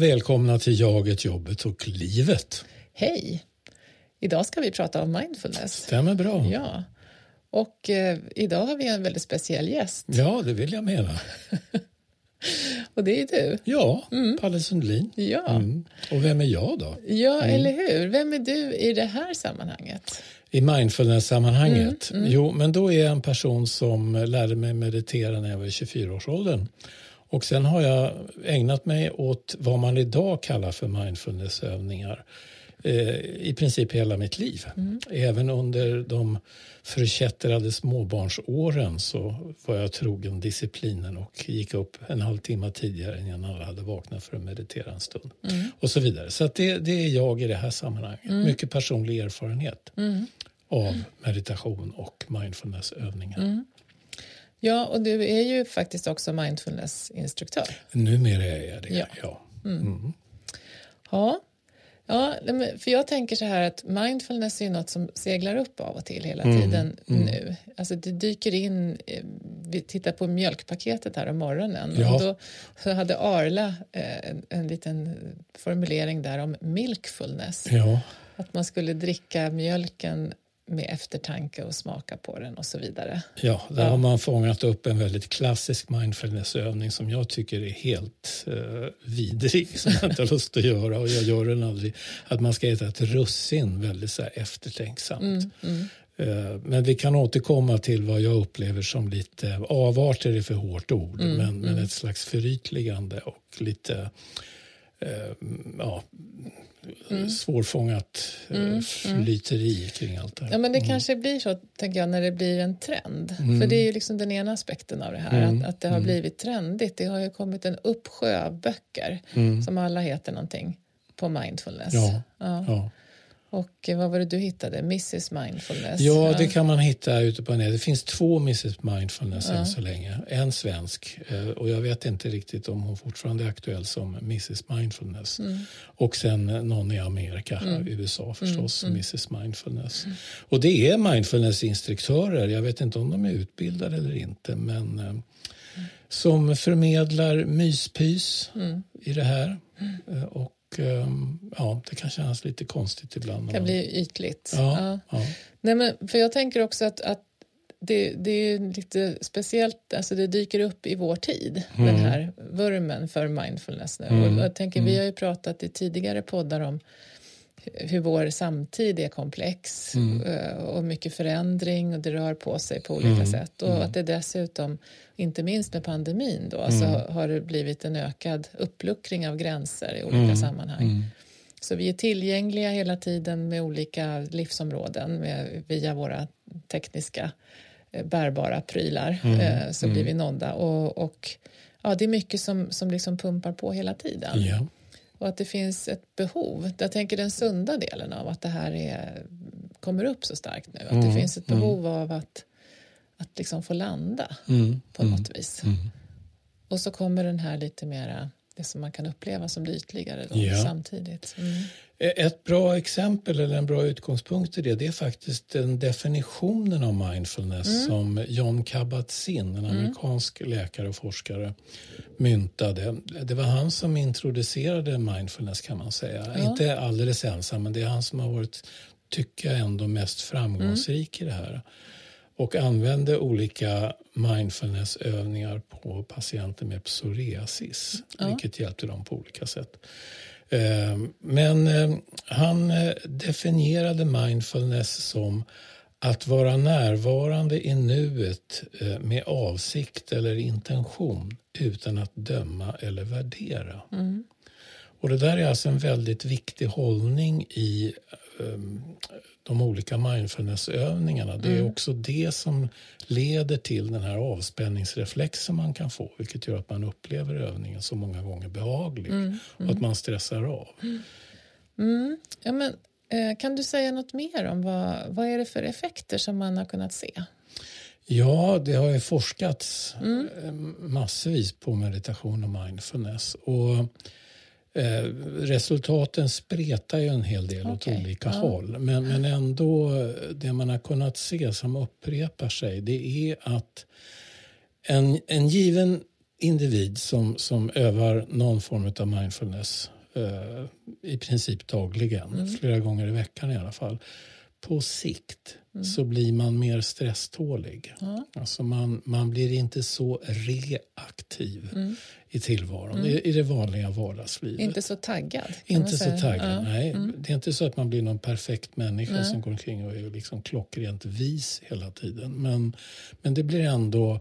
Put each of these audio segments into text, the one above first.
Och välkomna till Jaget, jobbet och livet. Hej! Idag ska vi prata om mindfulness. Stämmer bra. Ja. Och eh, idag har vi en väldigt speciell gäst. Ja, det vill jag mena. och det är du. Ja, mm. Palle Sundelin. Ja. Mm. Och vem är jag då? Ja, mm. eller hur? Vem är du i det här sammanhanget? I mindfulness-sammanhanget? Mm, mm. Jo, men då är jag en person som lärde mig meditera när jag var i 24-årsåldern. Och sen har jag ägnat mig åt vad man idag kallar för mindfulnessövningar eh, i princip hela mitt liv. Mm. Även under de förkättrade småbarnsåren så var jag trogen disciplinen och gick upp en halvtimme tidigare än alla hade vaknat för att meditera en stund. Mm. Och så vidare. Så det, det, är jag i det här sammanhanget. Mm. Mycket personlig erfarenhet mm. av meditation och mindfulnessövningar. Ja, och du är ju faktiskt också mindfulnessinstruktör. Numera är jag det, ja. ja. Mm. Mm. Ja. Ja, för jag tänker så här att mindfulness är något som seglar upp av och till hela mm. tiden mm. nu. Alltså det dyker in, eh, vi tittar på mjölkpaketet här om morgonen ja. och då så hade Arla eh, en, en liten formulering där om milkfulness. Ja. Att man skulle dricka mjölken med eftertanke och smaka på den och så vidare. Ja, där ja. har man fångat upp en väldigt klassisk mindfulnessövning som jag tycker är helt eh, vidrig, som jag inte har lust att göra och jag gör den aldrig. Att man ska äta ett russin väldigt så eftertänksamt. Mm, mm. Eh, men vi kan återkomma till vad jag upplever som lite avarter är för hårt ord, mm, men, men mm. ett slags förytligande och lite eh, ja, mm. svårfångat eh, mm, mm. flyteri kring allt det här. Ja, men det mm. kanske blir så, tänker jag, när det blir en trend. Mm. För det är ju liksom den ena aspekten av det här, mm. att, att det har blivit trendigt. Det har ju kommit en uppsjö av böcker som alla heter någonting på mindfulness. Ja, ja. ja. Och eh, vad var det du hittade? Mrs Mindfulness? Ja, det kan man hitta ute på nätet. Det finns två Mrs Mindfulness ja. än så länge. En svensk eh, och jag vet inte riktigt om hon fortfarande är aktuell som Mrs Mindfulness. Mm. Och sen någon i Amerika, mm. USA förstås, mm. Mrs mm. Mindfulness. Mm. Och det är mindfulnessinstruktörer. Jag vet inte om de är utbildade eller inte, men eh, mm. som förmedlar myspys i det här. Och Ehm, ja, det kan kännas lite konstigt ibland. Det kan bli ytligt. Ja, ja. ja. Nej, men för jag tänker också att, att det, det är lite speciellt, alltså det dyker upp i vår tid, mm. den här vurmen för mindfulness nu. Mm. Och jag tänker, mm. Vi har ju pratat i tidigare poddar om hur vår samtid är komplex mm. Eh, och mycket förändring och det rör på sig på olika mm. sätt. Och mm. att det dessutom, inte minst med pandemin då, mm. så har det blivit en ökad uppluckring av gränser i olika mm. sammanhang. Mm. Så vi är tillgängliga hela tiden med olika livsområden med, via våra tekniska eh, bärbara prylar eh, så blir vi nådda. Och, och, ja, det är mycket som, som liksom pumpar på hela tiden. Yeah och att det finns ett behov. Jag tänker den sunda delen av att det här är, kommer upp så starkt nu. Att mm, det finns ett behov mm. av att, att liksom få landa mm, på något mm, vis. Mm. Och så kommer den här lite mera det som man kan uppleva som det ytligare då, ja. samtidigt. Mm. Ett bra exempel eller en bra utgångspunkt i det, det är faktiskt den definitionen av mindfulness mm. som John Kabat-Zinn, en mm. amerikansk mm. läkare och forskare, myntade. Det var han som introducerade mindfulness kan man säga. Ja. Inte alldeles ensam, men det är han som har varit, tycker jag ändå, mest framgångsrik i det här och använde olika mindfulnessövningar på patienter med psoriasis, ja. vilket hjälpte dem på olika sätt. Eh, men eh, han eh, definierade mindfulness som att vara närvarande i nuet med avsikt eller intention utan att döma eller värdera. Mm. Och Det där är alltså en väldigt viktig hållning i de olika mindfulnessövningarna. Det är mm. också det som leder till den här avspänningsreflexen man kan få vilket gör att man upplever övningen så många gånger behaglig mm. och att man stressar av. Mm. Ja, men, eh, kan du säga något mer om vad, vad är det för effekter som man har kunnat se? Ja, det har ju forskats mm. Eh, massvis på meditation och mindfulness. Och Eh, resultaten spretar ju en hel del okay. åt olika ja. håll. Men, men ändå, det man har kunnat se som upprepar sig det är att en, en given individ som, som övar någon form av mindfulness eh, i princip dagligen, mm. flera gånger i veckan i alla fall. På sikt mm. så blir man mer stresstålig. Mm. Alltså man, man blir inte så reaktiv mm. i tillvaron, mm. i, i det vanliga vardagslivet. Inte så taggad? Inte så taggad, ja. nej. Mm. Det är inte så att man blir någon perfekt människa som går omkring och är liksom klockrent vis hela tiden. Men, men det blir ändå,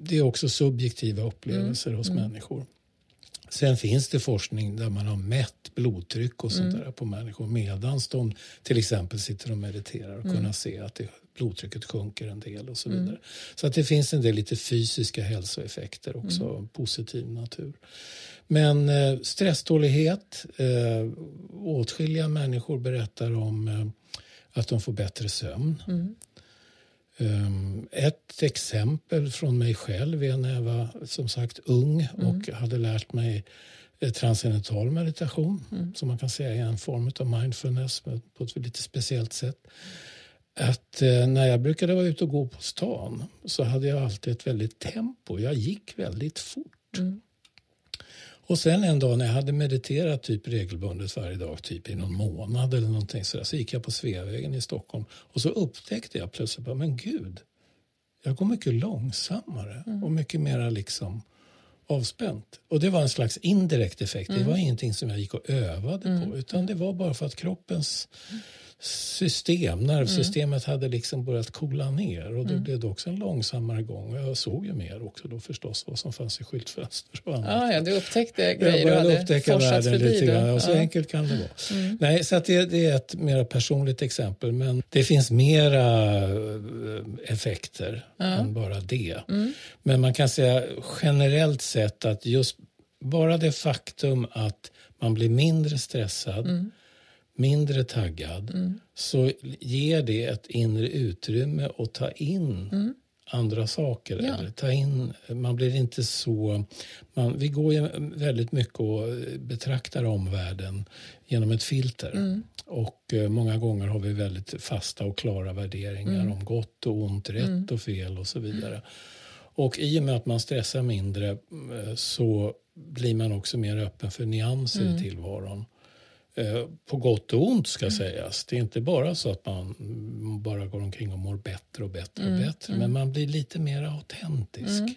det är också subjektiva upplevelser hos människor. Sen finns det forskning där man har mätt blodtryck och sånt mm. där på människor medan de till exempel sitter och mediterar och mm. kunna se att det, blodtrycket sjunker en del och så mm. vidare. Mm. Så att det finns en del lite fysiska hälsoeffekter också, mm. positiv natur. Men eh, stresstålighet, eh, åtskilliga människor berättar om eh, att de får bättre sömn. Mm. Um, ett exempel från mig själv är när jag var som sagt ung mm. och hade lärt mig eh, transcendental meditation mm. som man kan säga är en form av mindfulness på ett lite speciellt sätt. Att eh, när jag brukade vara ute och gå på stan så hade jag alltid ett väldigt tempo. Jag gick väldigt fort. Mm. Och sen en dag när jag hade mediterat typ regelbundet varje dag, typ i någon månad eller någonting sådär, så gick jag på Sveavägen i Stockholm och så upptäckte jag plötsligt bara, men gud, jag går mycket långsammare mm. och mycket mera liksom avspänt. Och det var en slags indirekt effekt. Mm. Det var ingenting som jag gick och övade mm. på utan det var bara för att kroppens system, nervsystemet mm. hade liksom börjat kola ner och då mm. blev det också en långsammare gång. Jag såg ju mer också då förstås vad som fanns i skyltfönster och annat. Ah, ja, du upptäckte grejer du hade upptäcka världen lite grann. Och så ja. enkelt kan det vara. Mm. Nej, så det, det, är ett mer personligt exempel men det finns mera eh, effekter ja. än bara det. Mm. Men man kan säga generellt sett att just bara det faktum att man blir mindre stressad mm mindre taggad mm. så ger det ett inre utrymme att ta in mm. andra saker. Ja. Eller ta in, man blir inte så... Man, vi går ju väldigt mycket och betraktar omvärlden genom ett filter. Mm. Och eh, många gånger har vi väldigt fasta och klara värderingar mm. om gott och ont, rätt mm. och fel och så vidare. Och i och med att man stressar mindre eh, så blir man också mer öppen för nyanser i mm. tillvaron. Eh, på gott och ont ska mm. sägas. Det är inte bara så att man bara går omkring och mår bättre och bättre mm. och bättre. Mm. Men man blir lite mer autentisk. Mm.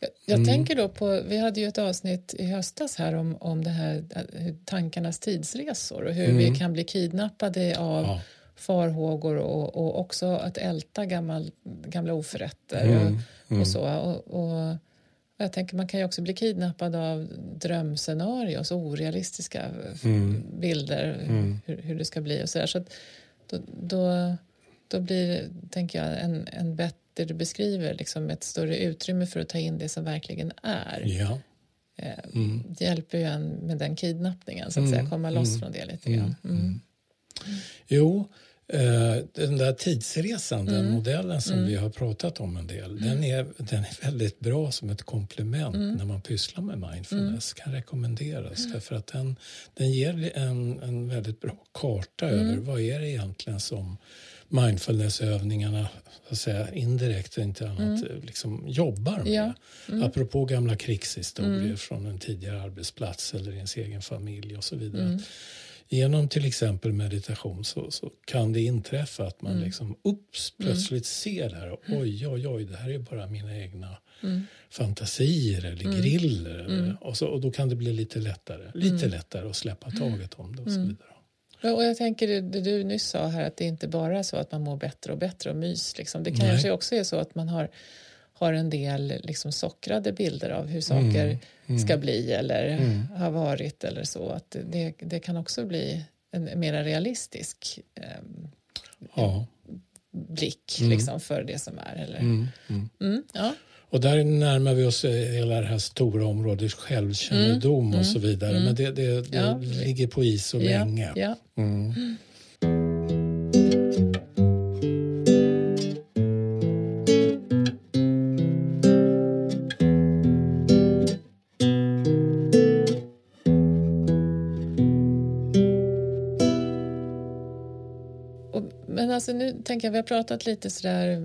Jag, jag mm. tänker då på, vi hade ju ett avsnitt i höstas här om, om det här eh, tankarnas tidsresor och hur vi mm. kan bli kidnappade av ja. farhågor och, och också att älta gammal, gamla oförrätter och, och så. Och, och jag tänker man kan ju också bli kidnappad av drömscenarios, orealistiska mm. bilder mm. Hur, hur, det ska bli och sådär. Så, där. då, då, då blir tänker jag, en, en bättre, du beskriver liksom ett större utrymme för att ta in det som verkligen är. Ja. Eh, mm. Det hjälper ju en med den kidnappningen, så att säga, mm. komma loss mm. från det lite grann. Mm. Jo, Eh, den där tidsresan, mm. den modellen som mm. vi har pratat om en del, mm. den, är, den är väldigt bra som ett komplement mm. när man pysslar med mindfulness. Mm. kan rekommenderas mm. därför att den, den ger en, en väldigt bra karta över vad är det egentligen som mindfulnessövningarna så att säga, indirekt och inte annat liksom jobbar med. Ja. Mm. Apropå gamla krigshistorier från en tidigare arbetsplats eller ens egen familj och så vidare genom till exempel meditation så, så kan det inträffa att man mm. liksom ups, mm. plötsligt ser det här. Oj, oj, oj, det här är bara mina egna mm. fantasier eller mm. griller. Eller, och, så, och då kan det bli lite lättare, lite lättare att släppa taget om det och så vidare. Och jag tänker det, det, du nyss sa här att det inte bara är så att man mår bättre och bättre och mys. Liksom. Det kanske Nej. också är så att man har har en del liksom sockrade bilder av hur saker mm, mm. ska bli eller mm. har varit eller så. Att det, det kan också bli en mer realistisk eh, ja. blick mm. liksom, för det som är. Eller? Mm, mm. ja. Och där närmar vi oss hela det här stora området självkännedom och så vidare. Men det, det, det ja. ligger på is så länge. Alltså nu tänker jag, vi har pratat lite sådär,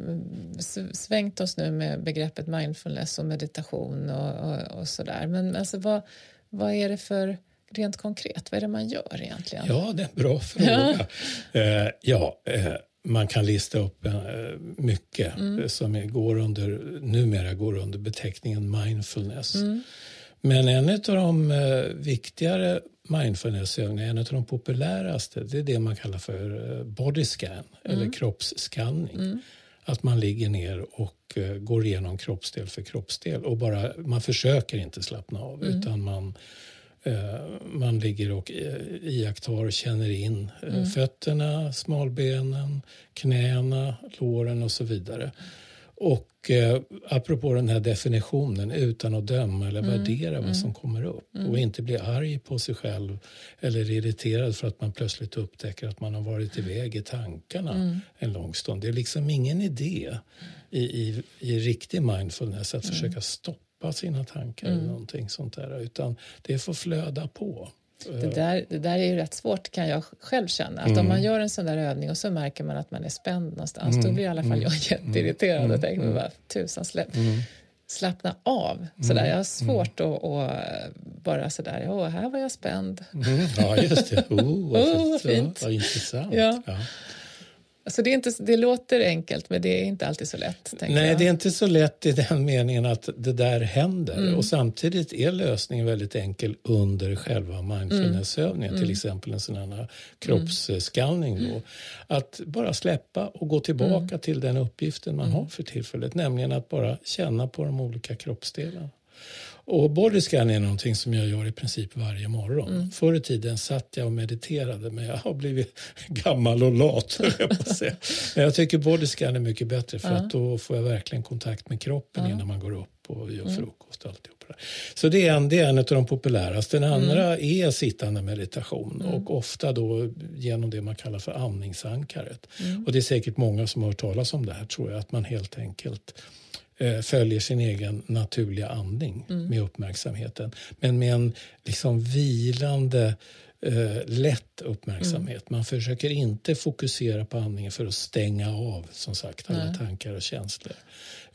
svängt oss nu med begreppet mindfulness och meditation och, och, och sådär. Men alltså vad, vad är det för rent konkret, vad är det man gör egentligen? Ja, det är en bra fråga. Ja, eh, ja eh, man kan lista upp eh, mycket mm. som går under, numera går under beteckningen mindfulness. Mm. Men en av de eh, viktigare mindfulnessövningarna, en av de populäraste, det är det man kallar för eh, body scan mm. eller kroppsskanning. Mm. Att man ligger ner och uh, går igenom kroppsdel för kroppsdel och bara, man försöker inte slappna av mm. utan man man ligger och iakttar och känner in mm. fötterna, smalbenen, knäna, låren och så vidare. Och eh, apropå den här definitionen, utan att döma eller mm. värdera vad mm. som kommer upp mm. och inte bli arg på sig själv eller irriterad för att man plötsligt upptäcker att man har varit iväg i tankarna mm. en lång stund. Det är liksom ingen idé i, i, i riktig mindfulness att försöka stoppa sina tankar eller någonting sånt där utan det får flöda på. Det där, det där är ju rätt svårt kan jag själv känna. Att mm. om man gör en sån där övning och så märker man att man är spänd någonstans, mm. då blir i alla fall jag mm. jätteirriterad och mm. tänker mm. bara tusan släpp. Mm. Slappna av. Sådär. Jag har svårt att, att bara sådär, åh, här var jag spänd. Ja, just det. Oh, vad, oh, fint. Ja, vad intressant. Ja. Ja. Alltså det, är inte, det låter enkelt, men det är inte alltid så lätt. Nej, jag. det är inte så lätt i den meningen att det där händer. Mm. Och samtidigt är lösningen väldigt enkel under själva mindfulnessövningen. Mm. Till exempel en sån här kroppsskallning. Då. Att bara släppa och gå tillbaka mm. till den uppgiften man mm. har för tillfället. Nämligen att bara känna på de olika kroppsdelarna. Och bodyscan är någonting som jag gör i princip varje morgon. Mm. Förr i tiden satt jag och mediterade men jag har blivit gammal och lat. Jag men jag tycker bodyscan är mycket bättre för ja. att då får jag verkligen kontakt med kroppen ja. innan man går upp och gör mm. frukost. Och alltihop. Så det är, en, det är en av de populäraste. Den andra mm. är sittande meditation mm. och ofta då genom det man kallar för andningsankaret. Mm. Och det är säkert många som har hört talas om det här tror jag, att man helt enkelt följer sin egen naturliga andning mm. med uppmärksamheten. Men med en liksom vilande, eh, lätt uppmärksamhet. Mm. Man försöker inte fokusera på andningen för att stänga av som sagt alla Nej. tankar och känslor.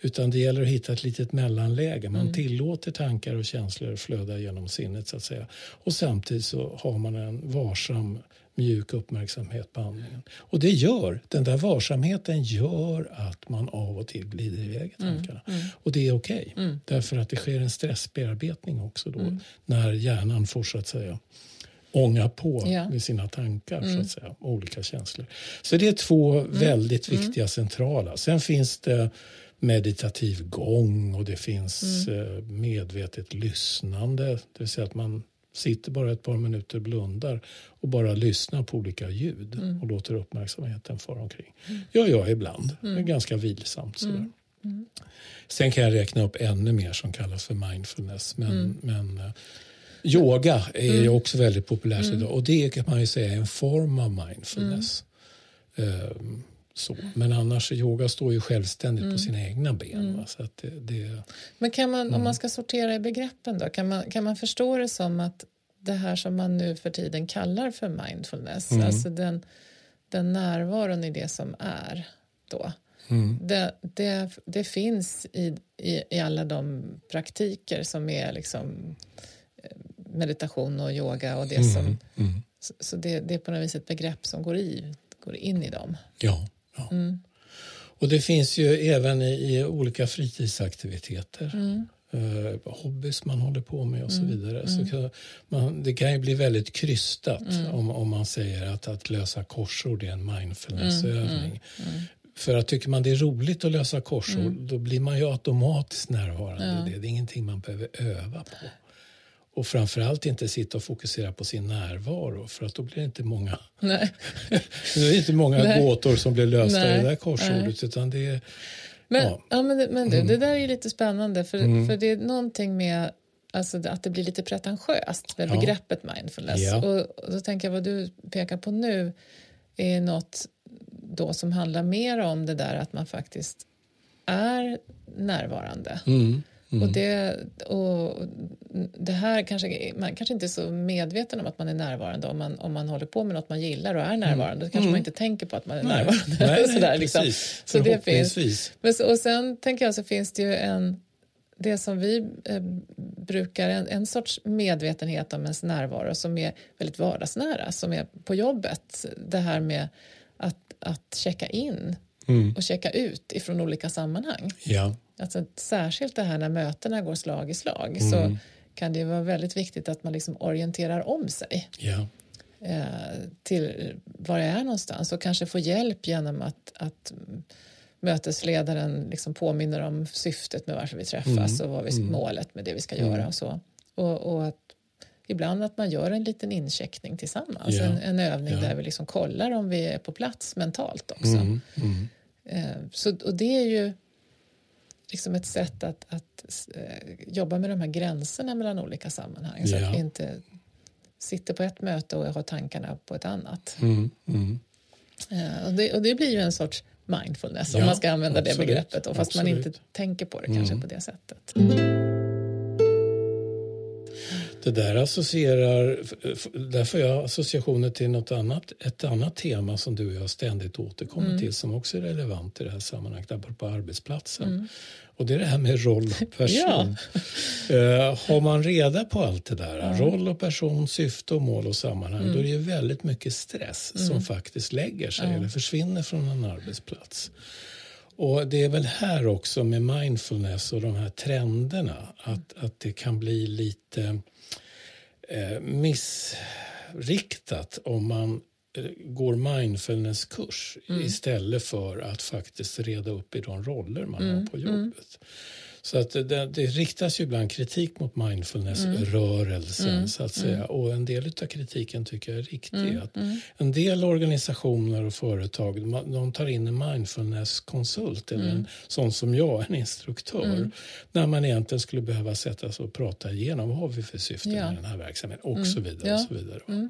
Utan det gäller att hitta ett litet mellanläge. Man mm. tillåter tankar och känslor flöda genom sinnet så att säga. Och samtidigt så har man en varsam mjuk uppmärksamhet på andningen. Och det gör, den där varsamheten gör att man av och till glider iväg i mm, tankarna. Mm, mm. Och det är okej, okay, mm. därför att det sker en stressbearbetning också då mm. när hjärnan får så att säga ånga på ja. med sina tankar, så att mm. säga, olika känslor. Så det är två väldigt viktiga centrala. Sen finns det meditativ gång och det finns eh, medvetet lyssnande. Det vill säga att man sitter bara ett par minuter, blundar och bara lyssnar på olika ljud mm. och låter uppmärksamheten fara omkring. Mm. gör jag ibland. Mm. Det är ganska vilsamt. Sådär. Mm. mm. Sen kan jag räkna upp ännu mer som kallas för mindfulness. Men, mm. men uh, yoga är mm. också väldigt populärt idag och det kan man ju säga är en form av mindfulness. Uh, så. Men annars, yoga står ju självständigt mm. på sina egna ben. Mm. Så att det, det, Men kan man, mm. om man ska sortera i begreppen då, kan man, kan man förstå det som att det här som man nu för tiden kallar för mindfulness, mm. alltså den, den närvaron i det som är då, mm. det, det, det finns i, i, i alla de praktiker som är liksom eh, meditation och yoga och det mm. som... Så, så det, det är på något vis ett begrepp som går, i, går in i dem. Ja. Ja. Mm. Och det finns ju även i, i olika fritidsaktiviteter. Mm. Uh, hobbys man håller på med och så mm. vidare. Så mm. kan man, det kan ju bli väldigt krystat mm. om, om man säger att att lösa korsord är en mindfulnessövning. För att tycker man det är roligt att lösa korsord då blir man ju automatiskt närvarande ja. Det är ingenting man behöver öva på. Och framförallt inte sitta och fokusera på sin närvaro för att då blir det inte många, Nej. det är inte många Nej. gåtor som blir lösta Nej. i det där korsordet. Utan det är, men ja. ja men, men du, mm. det där är lite spännande för, mm. för det är någonting med alltså, att det blir lite pretentiöst med ja. begreppet mindfulness. Ja. Och, och då tänker jag vad du pekar på nu är något då som handlar mer om det där att man faktiskt är närvarande. Mm. Mm. Och, det, och det här kanske, man kanske inte är så medveten om att man är närvarande om man, om man håller på med något man gillar och är mm. närvarande. Då kanske man inte tänker på att man är nej. närvarande. Nej, nej, sådär, liksom. precis. Så det finns. Men, och sen tänker jag så finns det ju en det som vi eh, brukar, en, en sorts medvetenhet om ens närvaro som är väldigt vardagsnära, som är på jobbet. Det här med att, att checka in mm. och checka ut ifrån olika sammanhang. Ja. Alltså, särskilt det här när mötena går slag i slag mm. så kan det vara väldigt viktigt att man liksom orienterar om sig. Ja. Eh, till var jag är någonstans och kanske få hjälp genom att, att mötesledaren liksom påminner om syftet med varför vi träffas mm. och vad vi, mm. målet med det vi ska mm. göra och så. Och, och, att ibland att man gör en liten incheckning tillsammans, ja. en, en, övning ja. där vi liksom kollar om vi är på plats mentalt också. Mm. Mm. Eh, så, och det är ju liksom ett sätt att, att eh, jobba med de här gränserna mellan olika sammanhang så att vi inte sitter på ett möte och har tankarna på ett annat. Mm, mm. Eh, och, det, och det blir ju en sorts mindfulness ja, om man ska använda absolut, det begreppet och fast absolut. man inte tänker på det kanske mm. på det sättet. Det där associerar, där får jag associationer till något annat, ett annat tema som du och jag ständigt återkommer mm. till som också är relevant i det här sammanhanget, apropå arbetsplatsen. Mm. Och det är det här med roll och person. ja. uh, har man reda på allt det där, ja. roll och person, syfte och mål och sammanhang, mm. då är det väldigt mycket stress som mm. faktiskt lägger sig eller försvinner från en arbetsplats. Och det är väl här också med mindfulness och de här trenderna att, att det kan bli lite missriktat om man eh, går mindfulnesskurs mm. istället för att faktiskt reda upp i de roller man mm. har på mm. jobbet. Så att det, det riktas ju ibland kritik mot mindfulness-rörelsen mm. så att säga. Mm. Och en del av kritiken tycker jag är riktig. Mm. Att mm. en del organisationer och företag de tar in en mindfulness-konsult eller en sån som jag, en instruktör. När man egentligen skulle behöva sätta sig och prata igenom vad har vi för syfte ja. med den här verksamheten och så vidare. Och så vidare.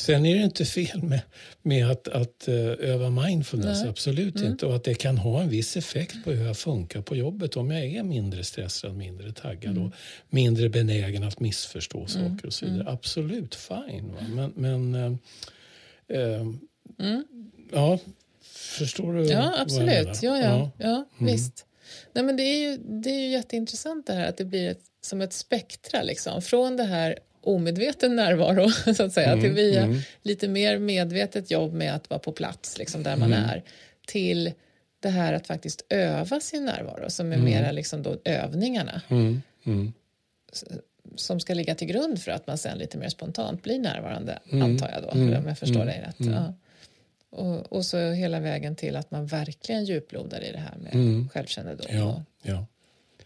Sen är det inte fel med, med att, att uh, öva mindfulness, Nej. absolut mm. inte. Och att det kan ha en viss effekt på hur jag funkar på jobbet. Om jag är mindre stressad, mindre taggad mm. och mindre benägen att missförstå mm. saker och så vidare. Mm. Absolut, fine. Va? Men, men uh, uh, ja, förstår du Ja, absolut. Ja, ja, ja. ja visst. Nej, men det, är ju, det är ju jätteintressant det här att det blir ett, som ett spektra. Liksom. Från det här omedveten närvaro så att säga mm, till via mm. lite mer medvetet jobb med att vara på plats liksom, där man mm. är till det här att faktiskt öva sin närvaro som är mm. mera liksom då övningarna mm, mm. som ska ligga till grund för att man sen lite mer spontant blir närvarande antar jag då om jag förstår dig rätt. Ja. Och, och, så hela vägen till att man verkligen djuplodar i det här med självkännedom ja, och ja.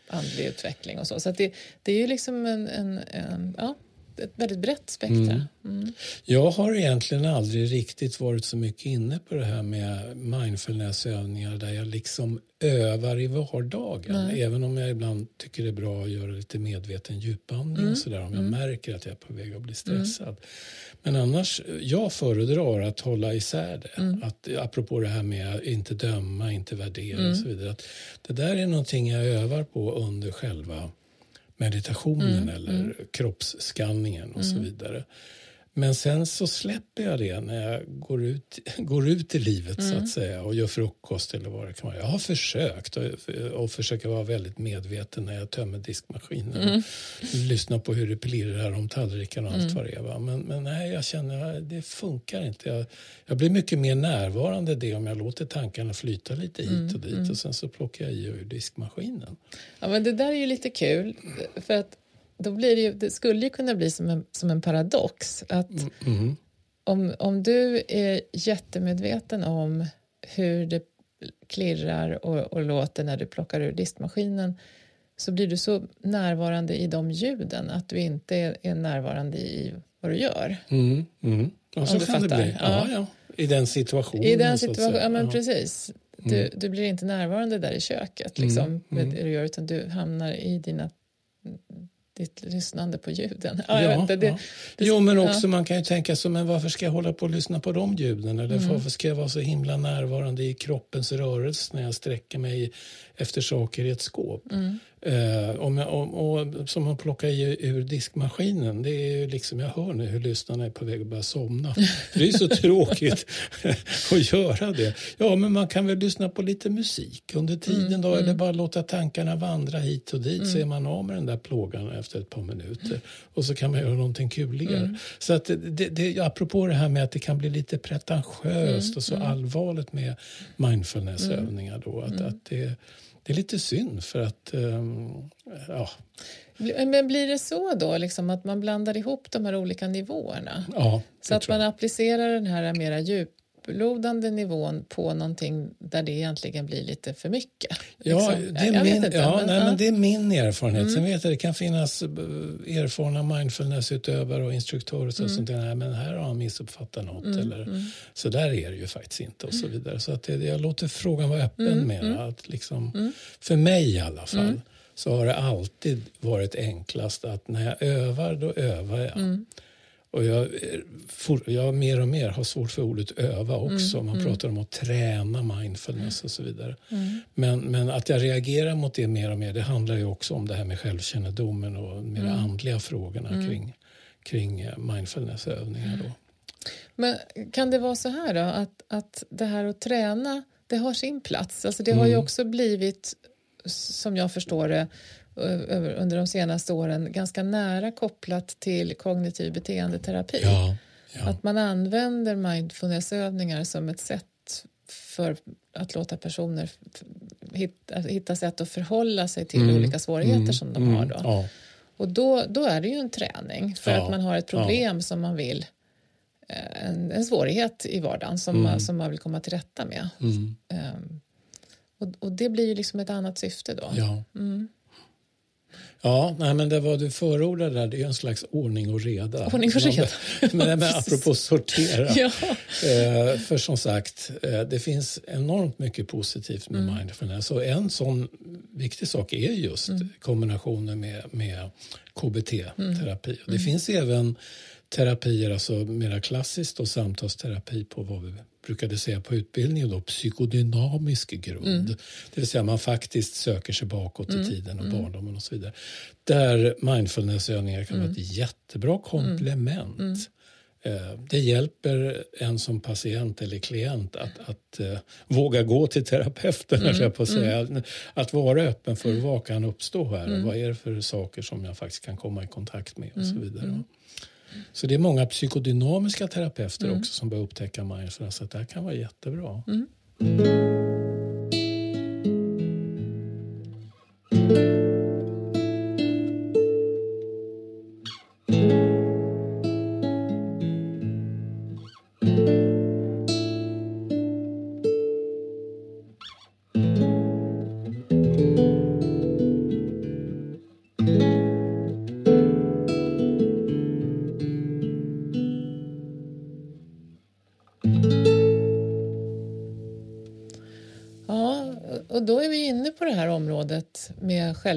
andlig utveckling och så. Så det, det är ju liksom en, en, en ja, ett väldigt brett spektra. Mm. Mm. Jag har egentligen aldrig riktigt varit så mycket inne på det här med mindfulnessövningar där jag liksom övar i vardagen. Nej. Även om jag ibland tycker det är bra att göra lite medveten djupandning mm. och sådär om jag mm. märker att jag är på väg att bli stressad. Mm. Men annars, jag föredrar att hålla isär det. Mm. Att, apropå det här med att inte döma, inte värdera och så vidare. Att det där är någonting jag övar på under själva meditationen mm, eller mm. kroppsskanningen och så mm. vidare. Men sen så släpper jag det när jag går ut, går ut i livet mm. så att mm. säga och gör frukost eller vad det kan vara. Jag har försökt och, och försöker vara väldigt medveten när jag tömmer diskmaskinen mm. och lyssnar på hur det plirrar om tallrikarna och allt mm. vad det är. Men, men nej, jag känner att det funkar inte. Jag, jag, blir mycket mer närvarande det om jag låter tankarna flyta lite hit mm, och dit mm. och sen så plockar jag i ur diskmaskinen. Ja, men det där är ju lite kul för att då blir det, ju, det skulle ju kunna bli som en, som en paradox. Att mm. mm. om, om du är jättemedveten om hur det klirrar och, och låter när du plockar ur diskmaskinen så blir du så närvarande i de ljuden att du inte är, är närvarande i vad du gör. Mm, mm. Ja, så kan det bli. Ja. Ja, I den situationen. I den situationen, ja men precis. Du, mm. du blir inte närvarande där i köket liksom, mm, med det du gör utan du hamnar i dina ditt lyssnande på ljuden. Ja, ja, inte, det, ja. Det, jo, men också ja. man kan ju tänka så, men varför ska jag hålla på och lyssna på de ljuden? Eller mm. varför ska jag vara så himla närvarande i kroppens rörelse när jag sträcker mig efter saker i ett skåp? Mm. Eh, om jag, om, och, som man plockar i, ur diskmaskinen. Det är liksom, jag hör nu hur lyssnarna är på väg att börja somna. det är så tråkigt att göra det. Ja, men man kan väl lyssna på lite musik under tiden mm, då, mm. eller bara låta tankarna vandra hit och dit mm. så är man av med den där plågan efter ett par minuter. Och så kan man göra någonting kuligare. Mm. Så att det, det, apropå det här med att det kan bli lite pretentiöst mm, och så mm. allvarligt med mindfulnessövningar då. Att, att det, det är lite synd för att... Um, ja. Men blir det så då, liksom, att man blandar ihop de här olika nivåerna? Ja, så att man applicerar den här mera djuplodande nivån på någonting där det egentligen blir lite för mycket? Ja, liksom. det, är min, inte, ja, men, nej, ja. men det är min erfarenhet. Mm. Sen vet jag det kan finnas eh, erfarna mindfulnessutövare och instruktörer som mm. säger men här har han missuppfattat något. Mm. Eller, mm. Så där är det ju faktiskt inte och så mm. vidare. Så att det, jag låter frågan vara öppen mm. med mm. att liksom, mm. För mig i alla fall så har det alltid varit enklast att när jag övar, då övar jag. Och jag, for, jag mer och mer har svårt för ordet öva också. Mm. Man mm. pratar om att träna mindfulness och så vidare. Mm. Men, men att jag reagerar mot det mer och mer, det handlar ju också om det här med självkännedomen och mer mm. andliga frågorna mm. kring, kring eh, mindfulnessövningar. Då. Men kan det vara så här då, att, att det här att träna, det har sin plats? Alltså det har ju mm. också blivit som jag förstår det under de senaste åren ganska nära kopplat till kognitiv beteendeterapi. Ja, ja. Att man använder mindfulnessövningar som ett sätt för att låta personer hitta, hitta sätt att förhålla sig till mm, olika svårigheter mm, som de mm, har. Då. Ja. Och då, då är det ju en träning för att man har ett problem som man vill eh, en, en svårighet i vardagen som, man, mm. som man vill komma till rätta med. Um, och, och, det blir ju liksom ett annat syfte då. Ja. Mm. Ja, nej, men det vad du förordar där det är en slags ordning och reda. Ordning och reda. men, men apropå sortera. ja. eh, för som sagt, eh, det finns enormt mycket positivt med mm. mindfulness. Och en sån viktig sak är just mm. kombinationen med, med KBT-terapi. Mm. Det mm. finns även terapier, alltså mera klassiskt och samtalsterapi på vad vi brukade säga på utbildningen då, psykodynamisk grund. Mm. Det vill säga man faktiskt söker sig bakåt mm. i tiden och mm. barndomen och så vidare. Där mindfulnessövningar kan vara ett mm. jättebra komplement. Mm. Eh, det hjälper en som patient eller klient att, att uh, våga gå till terapeuten, mm, jag på säga. Mm. Att vara öppen för vad kan uppstå här och vad är det för saker som jag faktiskt kan komma i kontakt med och så vidare. Så det är många psykodynamiska terapeuter mm. också som börjar upptäcka mindfulness. Så det här kan vara jättebra. Mm.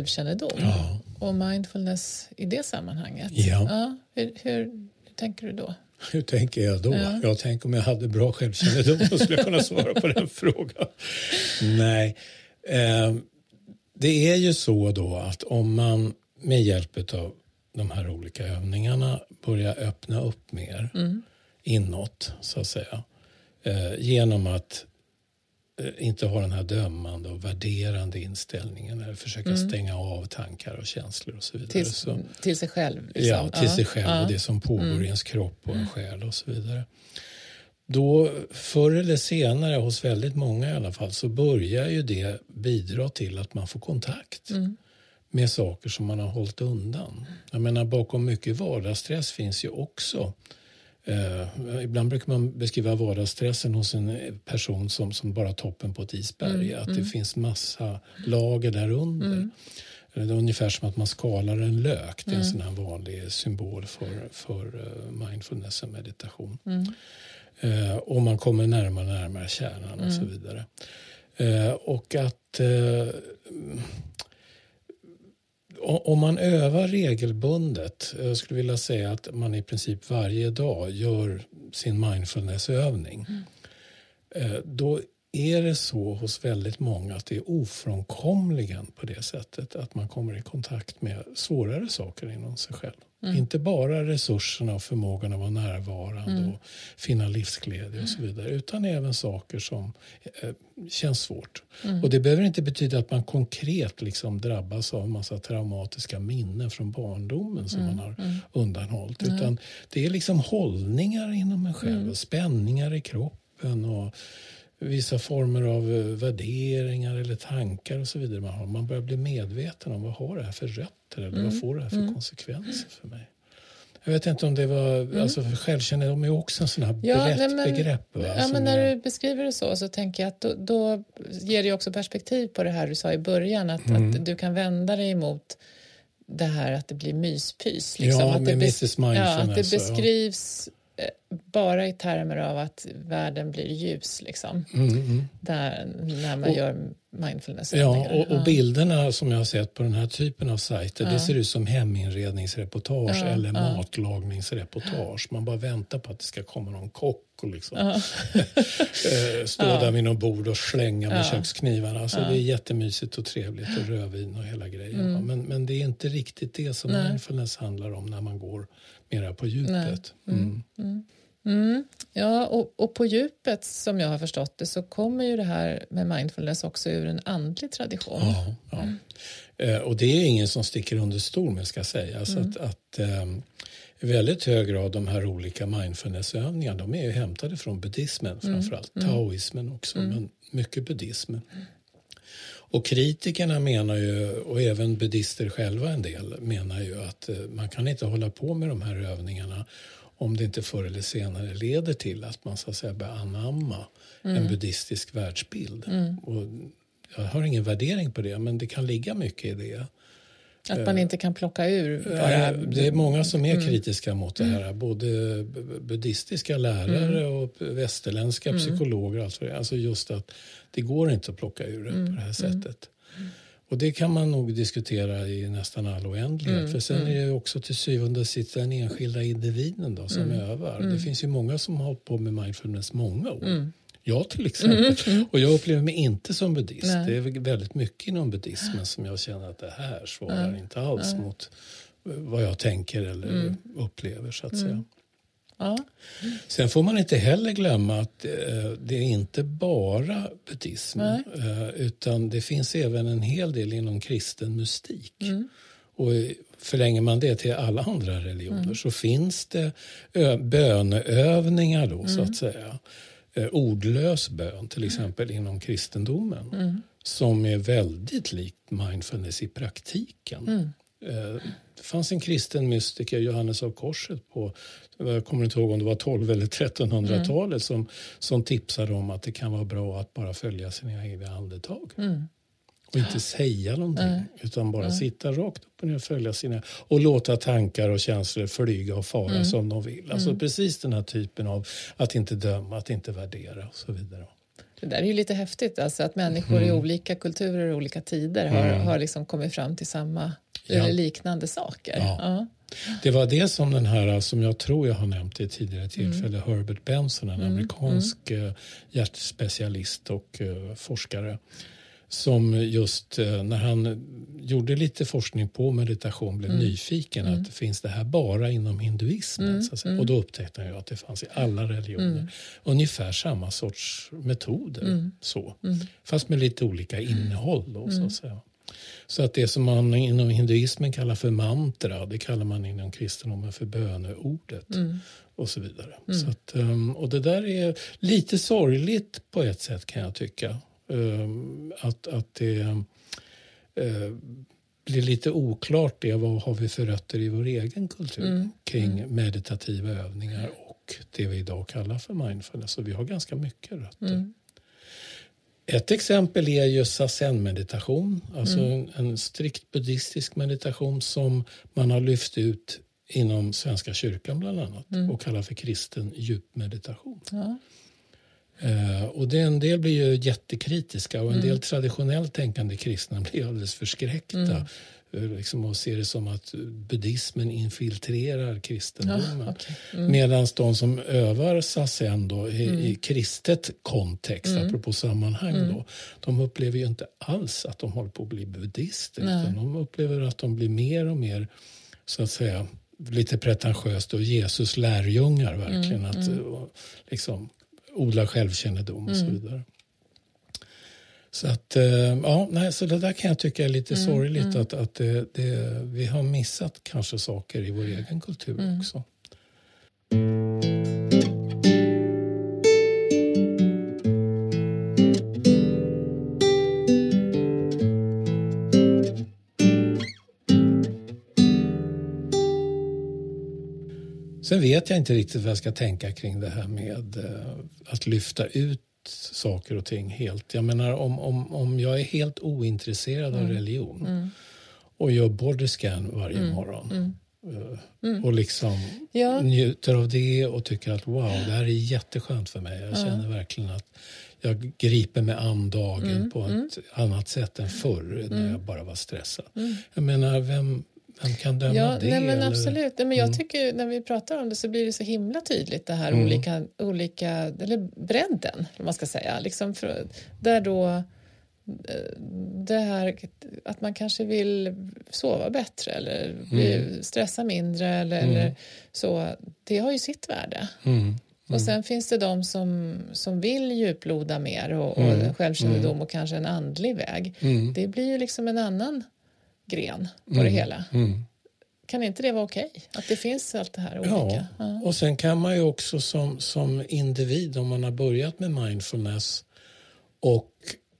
Självkännedom ja. och mindfulness i det sammanhanget. Ja. ja hur, hur, hur, tänker du då? Hur tänker jag då? Ja. Jag tänker om jag hade bra självkännedom och skulle kunna svara på den frågan. Nej. Eh, det är ju så då att om man med hjälp av de här olika övningarna börjar öppna upp mer mm. inåt, så att säga. Eh, genom att inte ha den här dömande och värderande inställningen eller försöka mm. stänga av tankar och känslor och så vidare. Till, så, till sig själv? Liksom. Ja, till ja. sig själv ja. och det som pågår mm. i ens kropp och en mm. själ och så vidare. Då förr eller senare, hos väldigt många i alla fall, så börjar ju det bidra till att man får kontakt mm. med saker som man har hållit undan. Jag menar, bakom mycket vardagsstress finns ju också Eh, ibland brukar man beskriva vardagsstressen hos en person som, som bara toppen på ett isberg. Mm, att mm. det finns massa lager där under. Mm. Det är ungefär som att man skalar en lök. Det är en mm. sån här vanlig symbol för, för uh, mindfulness och meditation. Uh, och man kommer närmare och närmare kärnan och så mm. vidare. Uh, och att om man övar regelbundet, jag skulle vilja säga att man i princip varje dag gör sin mindfulnessövning. Mm. Eh, då är det så hos väldigt många att det är ofrånkomligen på det sättet att man kommer i kontakt med svårare saker inom sig själv. Mm. Inte bara resurserna och förmågan att vara närvarande mm. och finna livsglädje och så vidare utan även saker som eh, känns svårt. Mm. Och det behöver inte betyda att man konkret liksom drabbas av en massa traumatiska minnen från barndomen som mm. man har mm. undanhållit utan det är liksom hållningar inom en själv mm. och spänningar i kroppen och vissa former av eh, värderingar eller tankar och så vidare man har. Man börjar bli medveten om vad har det här för rötter eller mm. vad får det här för mm. konsekvenser för mig. Jag vet inte om det var, mm. alltså självkännedom är också en sån här ja, brett nej, men, begrepp. Va, ja, men när är... du beskriver det så så tänker jag att då, då ger det också perspektiv på det här du sa i början att, mm. att du kan vända dig emot det här att det blir myspys. Liksom. Ja, att det Mindfulness. Ja, att det beskrivs bara i termer av att världen blir ljus, liksom. Mm, mm. Där, när man och, gör mindfulness. Ja, och, och, bilderna som jag har sett på den här typen av sajter, ja. det ser ut som heminredningsreportage ja, eller ja. matlagningsreportage. Man bara väntar på att det ska komma någon kock och liksom eh, stå där vid något bord och slänga med ja. köksknivarna. Alltså, Det är jättemysigt och trevligt och rödvin och hela grejen. Mm. Men, men det är inte riktigt det som Nej. mindfulness handlar om när man går mera på djupet. Mm. Mm. Mm. Och, och, på djupet som jag har förstått det så kommer ju det här med mindfulness också ur en andlig tradition. Ja, ja. Eh, och det är ingen som sticker under stol med ska sägas. Mm. Att, att eh, i väldigt hög grad de här olika mindfulnessövningarna de är ju hämtade från buddhismen mm. framförallt, mm. taoismen också, mm. men mycket buddhismen. Och kritikerna menar ju, och även buddister själva en del, menar ju att eh, man kan inte hålla på med de här övningarna om det inte förr eller senare leder till att man så att säga börjar anamma mm. en buddhistisk världsbild. Mm. Och jag har ingen värdering på det, men det kan ligga mycket i det. Att man inte kan plocka ur? Bara... Det är många som är mm. kritiska mot det här. Mm. Både buddhistiska lärare mm. och västerländska mm. psykologer. Alltså, alltså just att det går inte att plocka ur det på det här sättet. Och det kan man nog diskutera i nästan all oändlighet. Mm, För sen mm. är det också till syvende och sist den enskilda individen då, som mm, övar. Det finns ju många som har hållit på med mindfulness många år. Jag till exempel. Mm, mm. Och jag upplever mig inte som buddhist. Nej. Det är väldigt mycket inom buddhismen som jag känner att det här svarar inte alls mot vad jag tänker eller mm. upplever så att mm. säga. Ja. Sen får man inte heller glömma att eh, det är inte bara buddhism eh, utan det finns även en hel del inom kristen mystik. Mm. Och förlänger man det till alla andra religioner mm. så finns det böneövningar då så att säga eh, ordlös bön, till exempel inom kristendomen mm. som är väldigt likt mindfulness i praktiken. Mm. Eh, det fanns en kristen mystiker, Johannes av Korset, på jag kommer inte ihåg om det var 12 eller 1300-talet mm. som, som tipsade om att det kan vara bra att bara följa sina egna andetag. Mm. Och inte säga någonting, mm. utan bara sitta rakt upp och ner och följa sina... Och låta tankar och känslor flyga och fara mm. som de vill. Alltså mm. precis den här typen av att inte döma, att inte värdera och så vidare. Det där är ju lite häftigt, alltså att människor i mm. olika kulturer och olika tider har, mm. har liksom kommit fram till samma ja. eller liknande saker. Ja. Ja. Det var det som den här, som jag tror jag har nämnt i tidigare tillfälle, mm. Herbert Benson, en amerikansk mm. hjärtspecialist och uh, forskare som just eh, när han gjorde lite forskning på meditation blev mm. nyfiken mm. att finns det här bara inom hinduismen? Mm. mm. Och då upptäckte han att det fanns i alla religioner mm. ungefär samma sorts metoder. Mm. Så. Fast med lite olika innehåll. Då, så. Så att det som man inom hinduismen kallar för mantra det kallar man inom kristendomen för böneordet. Och så vidare. Så att, ehm, och det där är lite sorgligt på ett sätt kan jag tycka. Ehm, att, att det eh, blir lite oklart det vad har vi för rötter i vår egen kultur mm. kring mm. meditativa övningar och det vi idag kallar för mindfulness. Så vi har ganska mycket rötter. Ett exempel är ju sazen-meditation, alltså mm. en, en, strikt buddhistisk meditation som man har lyft ut inom Svenska kyrkan bland annat mm. och kallar för kristen djupmeditation. Ja. Uh, och det, en del blir ju jättekritiska och en mm. del traditionellt tänkande kristna blir alldeles förskräckta mm. Liksom och ser det som att buddhismen infiltrerar kristendomen. Ja, okay. mm. Medan de som övar sasen då, i, mm. i kristet kontext, mm. apropå sammanhang, mm. då, de upplever ju inte alls att de håller på att bli buddister. Utan de upplever att de blir mer och mer, så att säga, lite pretentiöst och Jesus lärjungar verkligen. Mm, att mm. liksom odla självkännedom och så vidare. Så att, eh, ja, nej, så det där kan jag tycka är lite mm, sorgligt mm. att, att det, det, vi har missat kanske saker i vår egen kultur mm. också. Sen vet jag inte riktigt vad jag ska tänka kring det här med eh, att lyfta ut saker och ting helt. Jag menar om, om, om jag är helt ointresserad mm. av religion mm. och gör bodyscan varje mm. morgon mm. Eh, mm. och liksom ja. njuter av det och tycker att wow, det här är jätteskönt för mig. Jag känner verkligen att jag griper mig an dagen mm. på ett annat sätt än förr när jag bara var stressad. Jag menar, vem, vem kan döma ja, det? Nej, men absolut. Nej, men jag mm. tycker när vi pratar om det så blir det så himla tydligt det här mm. olika, olika, eller bredden, om man ska säga. Liksom för, där då eh, det här att man kanske vill sova bättre eller mm. stressa mindre eller, mm. eller, så. Det har ju sitt värde. Mm. Och mm. sen finns det de som, som vill djuploda mer och, och mm. självkännedom mm. och kanske en andlig väg. Det blir ju liksom en annan gren på mm. det hela. Mm. Kan inte det vara okej? Okay? Att det finns allt det här olika? Ja, och sen kan man ju också som, som individ om man har börjat med mindfulness och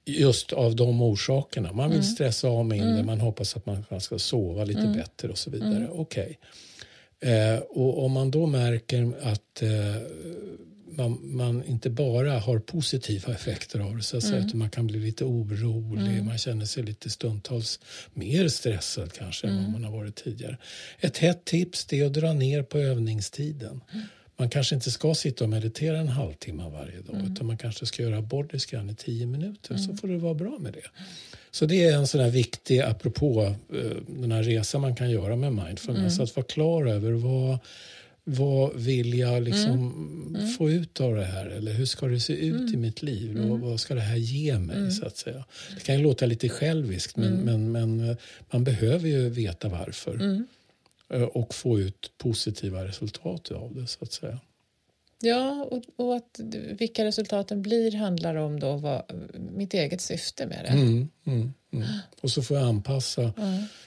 just av de orsakerna. Man vill mm. stressa av mindre, mm. man hoppas att man ska sova lite mm. bättre och så vidare. Mm. Okej. Okay. Eh, och om man då märker att eh, man, man, inte bara har positiva effekter av det, så att mm. säga, man kan bli lite orolig, mm. man känner sig lite stundtals mer stressad kanske mm. än vad mm. man har varit tidigare. Ett hett tips är att dra ner på övningstiden. Mm. Man kanske inte ska sitta och meditera en halvtimme varje dag mm. utan man kanske ska göra bodyscan i tio minuter så får det vara bra med det. Så det är en sån här viktig, apropå uh, den här resan man kan göra med mindfulness, att vara klar över vad vad vill jag liksom mm. Mm. få ut av det här? Eller hur ska det se ut mm. i mitt liv? Och mm. vad ska det här ge mig? Mm. så att säga? Det kan ju låta lite själviskt men, mm. men, men eh, man behöver ju veta varför. Eh, och få ut positiva resultat av det så att säga. Ja, och, och att vilka resultaten blir handlar om då vad, mitt eget syfte med det. Mm, mm, mm. Och så får jag anpassa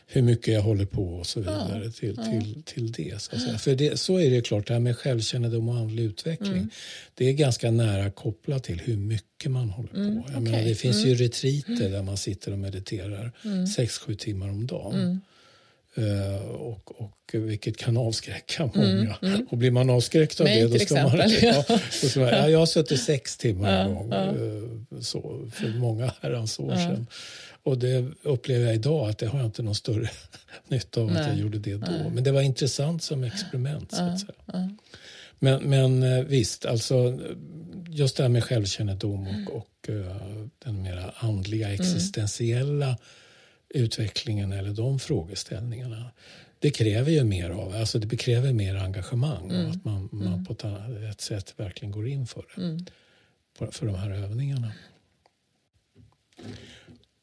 hur mycket jag håller på och så vidare till, till, till det. Så, För det, så är det klart, det här med självkännedom och andlig utveckling. Mm. Det är ganska nära kopplat till hur mycket man håller på. Mm, jag okay. menar, det finns ju mm. retriter där man sitter och mediterar sex sju timmar om dagen. Uh, och, och vilket kan avskräcka många. Mm, mm. Och blir man avskräckt av Mig, det då ska exempel. man... Ja, då ska man ja, jag har suttit sex timmar ja, en gång ja. uh, så, för många herrans år ja. sedan. Och det upplever jag idag att det har jag inte någon större nytta av Nej. att jag gjorde det då. Men det var intressant som experiment. så att säga. Men, men eh, visst, alltså just det här med självkännedom och, och uh, den mera andliga mm. existentiella mm utvecklingen eller de frågeställningarna. Det kräver ju mer av, alltså det kräver mer engagemang mm. och att man, man mm. på ett, sätt verkligen går in för det. Mm. För de här övningarna.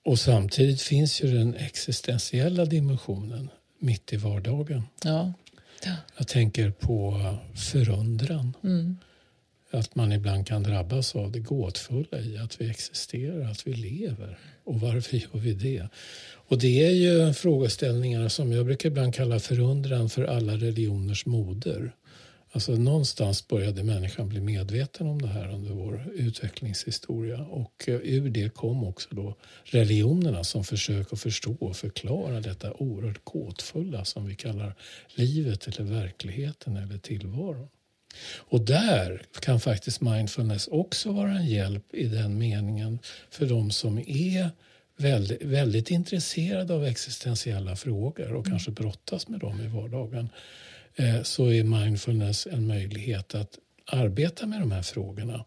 Och samtidigt finns ju den existentiella dimensionen mitt i vardagen. Ja. ja. Jag tänker på förundran. Mm. Att man ibland kan drabbas av det gåtfulla i att vi existerar, att vi lever. Och varför gör vi det? Och det är ju frågeställningar som jag brukar ibland kalla förundran för alla religioners moder. Alltså någonstans började människan bli medveten om det här under vår utvecklingshistoria och eh, ur det kom också då religionerna som försöker förstå och förklara detta oerhört gåtfulla som vi kallar livet eller verkligheten eller tillvaron. Och där kan faktiskt mindfulness också vara en hjälp i den meningen för de som är väldigt, väldigt intresserade av existentiella frågor och kanske brottas med dem i vardagen eh, så är mindfulness en möjlighet att arbeta med de här frågorna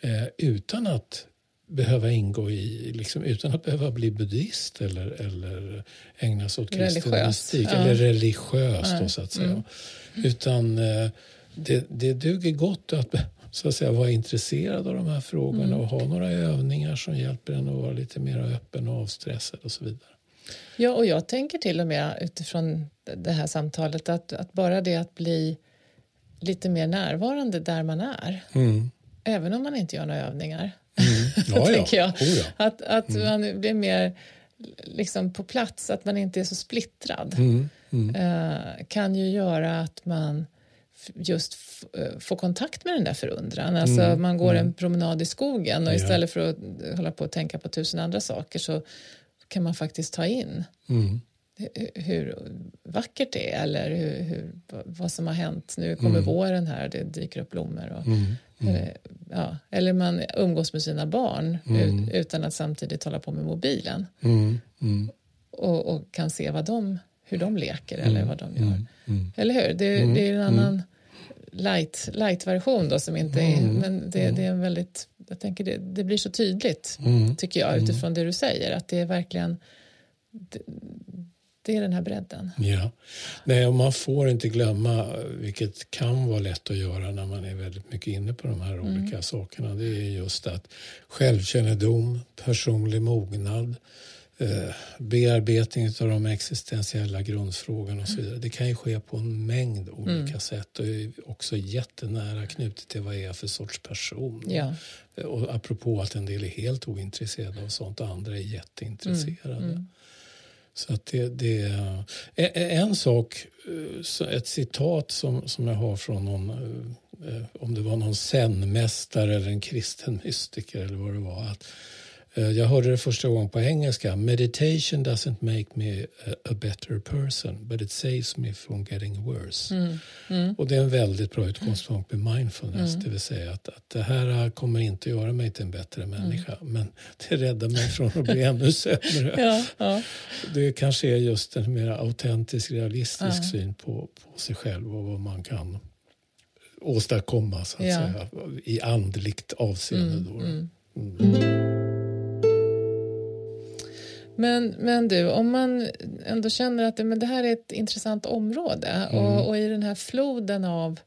eh, utan att behöva ingå i, liksom, utan att behöva bli buddhist eller, eller ägna sig åt kristen mystik, ja. eller religiös då, så att säga. Mm. Utan eh, det, det duger gott att så att säga, vara intresserad av de här frågorna mm. och ha några övningar som hjälper en att vara lite mer öppen och avstressad och så vidare. Ja, och jag tänker till och med utifrån det här samtalet att, att bara det att bli lite mer närvarande där man är, mm. även om man inte gör några övningar, mm. ja, tänker jag. Oh, ja. Att, att mm. man blir mer liksom på plats, att man inte är så splittrad, mm. Mm. Eh, kan ju göra att man just eh, få kontakt med den där förundran. Alltså mm, man går mm. en promenad i skogen och ja. istället för att hålla på och tänka på tusen andra saker så kan man faktiskt ta in mm. hur vackert det är eller hur, hur, vad som har hänt. Nu kommer mm. våren här, det dyker upp blommor. Och, mm, mm. eller, ja, eller man umgås med sina barn ut, utan att samtidigt hålla på med mobilen. Och, och, kan se vad de hur de leker eller vad de gör. Mm, mm. Eller hur? Det, mm, det är en annan light, light-version då som inte är, men det, det, är en väldigt, jag tänker det, det blir så tydligt tycker jag utifrån det du säger att det är verkligen det, det är den här bredden. Ja. Nej, och man får inte glömma, vilket kan vara lätt att göra när man är väldigt mycket inne på de här mm. olika sakerna, det är just att självkännedom, personlig mognad, bearbetning av de existentiella grundfrågorna och så vidare. Det kan ju ske på en mängd olika mm. sätt och är också jättenära knutet till vad jag är för sorts person. Ja. Och apropå att en del är helt ointresserade av sånt och andra är jätteintresserade. Mm. Mm. Så att det, det är en sak, eh, ett citat som, som jag har från någon, eh, om det var någon zenmästare eller en kristen mystiker eller vad det var. att Eh, jag hörde det första gången på engelska. Meditation doesn't make me a better person but it saves me from getting worse. Mm. Mm. Och det är en väldigt bra utgångspunkt med mindfulness. Mm. Det vill säga att, att det här kommer inte att göra mig till en bättre människa mm. men det räddar mig från att bli ännu sämre. ja, ja. Det kanske är just en mer autentisk, realistisk ja. syn på, på sig själv och vad man kan åstadkomma så att säga, i andligt avseende. Mm, då. Men, men du, om man ändå känner att men det här är ett intressant område mm. och, och, i den här floden av,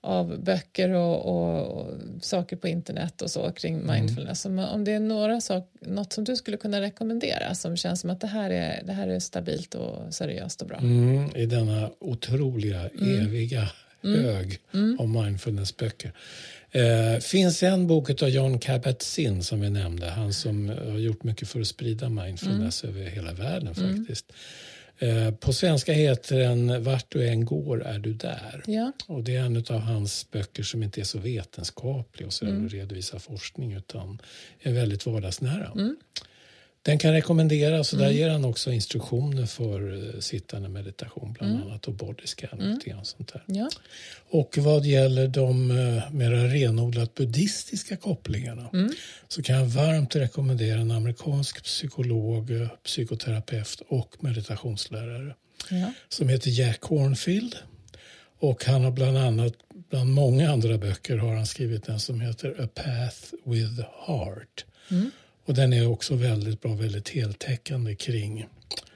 av böcker och, och, och, saker på internet och så kring mm. mindfulness, mm. om, om det är några sak, något som du skulle kunna rekommendera som känns som att det här är, det här är stabilt och seriöst och bra? Mm, I denna otroliga, mm. eviga mm. hög av mindfulnessböcker. Eh, finns en bok av John Kabat-Zinn som vi nämnde. Han som har gjort mycket för att sprida mindfulness mm. över hela världen mm. faktiskt. Eh, på svenska heter den Vart du än går är du där. Ja. Och det är en av hans böcker som inte är så vetenskaplig och så mm. redovisar forskning utan är väldigt vardagsnära. Mm. Den kan rekommenderas och där mm. ger han också instruktioner för uh, sittande meditation bland mm. annat och bodyscan. Mm. Sånt där. Ja. Och vad gäller de uh, mera renodlat buddhistiska kopplingarna mm. så kan jag varmt rekommendera en amerikansk psykolog, uh, psykoterapeut och meditationslärare ja. som heter Jack Hornfield. Och han har bland annat, bland många andra böcker, har han skrivit en som heter A Path with Heart. Mm. Och den är också väldigt bra, väldigt heltäckande kring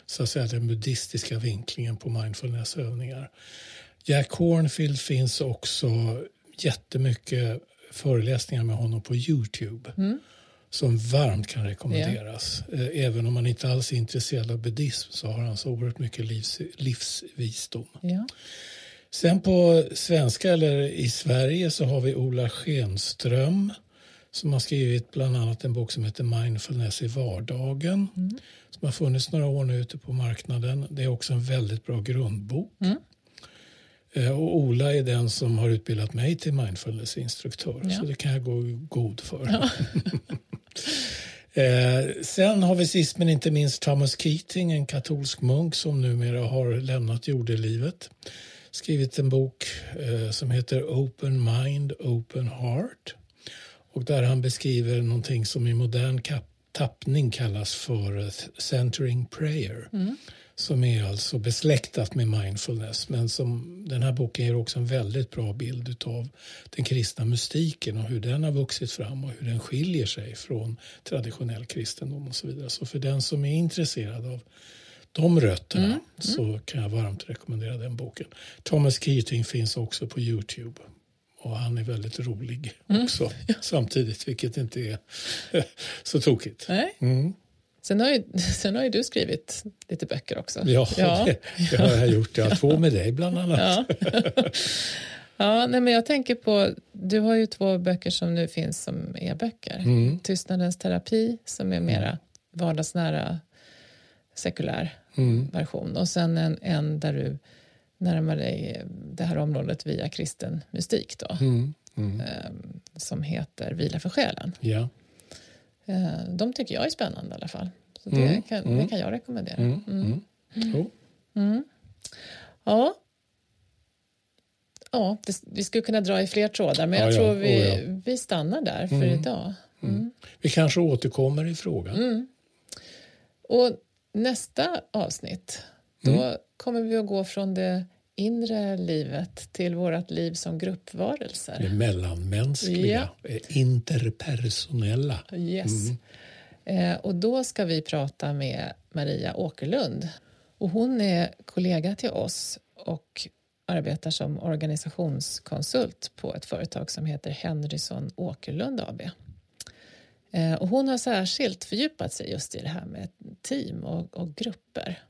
så att säga, den buddhistiska vinklingen på mindfulnessövningar. Jack Hornfield finns också jättemycket föreläsningar med honom på Youtube mm. som varmt kan rekommenderas. Yeah. Även om man inte alls är intresserad av buddhism så har han så oerhört mycket livs, livsvisdom. Yeah. Sen på svenska, eller i Sverige, så har vi Ola Schenström som har skrivit bland annat en bok som heter Mindfulness i vardagen mm. som har funnits några år nu ute på marknaden. Det är också en väldigt bra grundbok. Mm. Eh, och Ola är den som har utbildat mig till mindfulnessinstruktör ja. så det kan jag gå god för. Ja. eh, sen har vi sist men inte minst Thomas Keating, en katolsk munk som numera har lämnat jordelivet. Skrivit en bok eh, som heter Open Mind, Open Heart och där han beskriver någonting som i modern tappning kallas för centering prayer. Mm. som är alltså besläktat med mindfulness. Men som, den här boken ger också en väldigt bra bild av den kristna mystiken och hur den har vuxit fram och hur den skiljer sig från traditionell kristendom och så vidare. Så för den som är intresserad av de rötterna mm. Mm. så kan jag varmt rekommendera den boken. Thomas Keating finns också på Youtube och han är väldigt rolig mm. också samtidigt, vilket inte är så tokigt. Nej. Mm. Sen har, ju, sen har ju du skrivit lite böcker också. Ja, ja. Det, det, har jag gjort. Jag har två med dig bland annat. Ja. ja, nej, men jag tänker på, du har ju två böcker som nu finns som e-böcker. Mm. Tystnadens terapi som är mera vardagsnära sekulär mm. version och sen en, en där du närmar dig det här området via kristen mystik då, mm. Mm. Eh, som heter Vila för själen. Ja. Eh, de tycker jag är spännande i alla fall. Så det, mm. kan, det mm. kan jag rekommendera. Mm. Mm. mm. Ja. Ja, det, vi skulle kunna dra i fler trådar men jag ja, tror ja. Vi, oh, ja. vi stannar där för idag. Vi kanske återkommer i frågan. Och nästa avsnitt, då kommer vi att gå från det inre livet till vårt liv som gruppvarelser. Det mellanmänskliga, ja. Interpersonella. Yes. Mm. Eh, och då ska vi prata med Maria Åkerlund. Och hon är kollega till oss och arbetar som organisationskonsult på ett företag som heter Henrysson Åkerlund AB. Eh, och hon har särskilt fördjupat sig just i det här med team och, och grupper.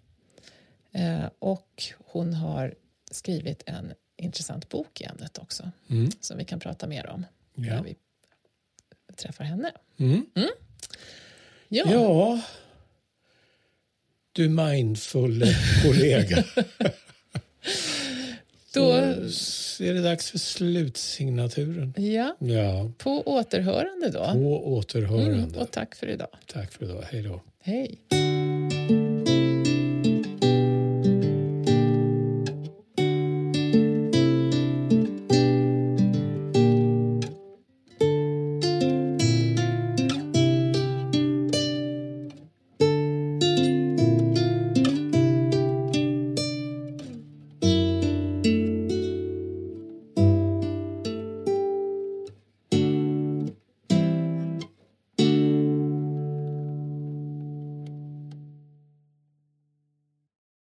Eh, och hon har skrivit en intressant bok i ämnet också mm. som vi kan prata mer om ja. när vi träffar henne. Mm. Mm. Ja. ja. Du mindful kollega. Då är det dags för slutsignaturen. Ja. ja. På återhörande då. På återhörande. Mm, och tack för idag. Tack för idag. Hej då. Hej.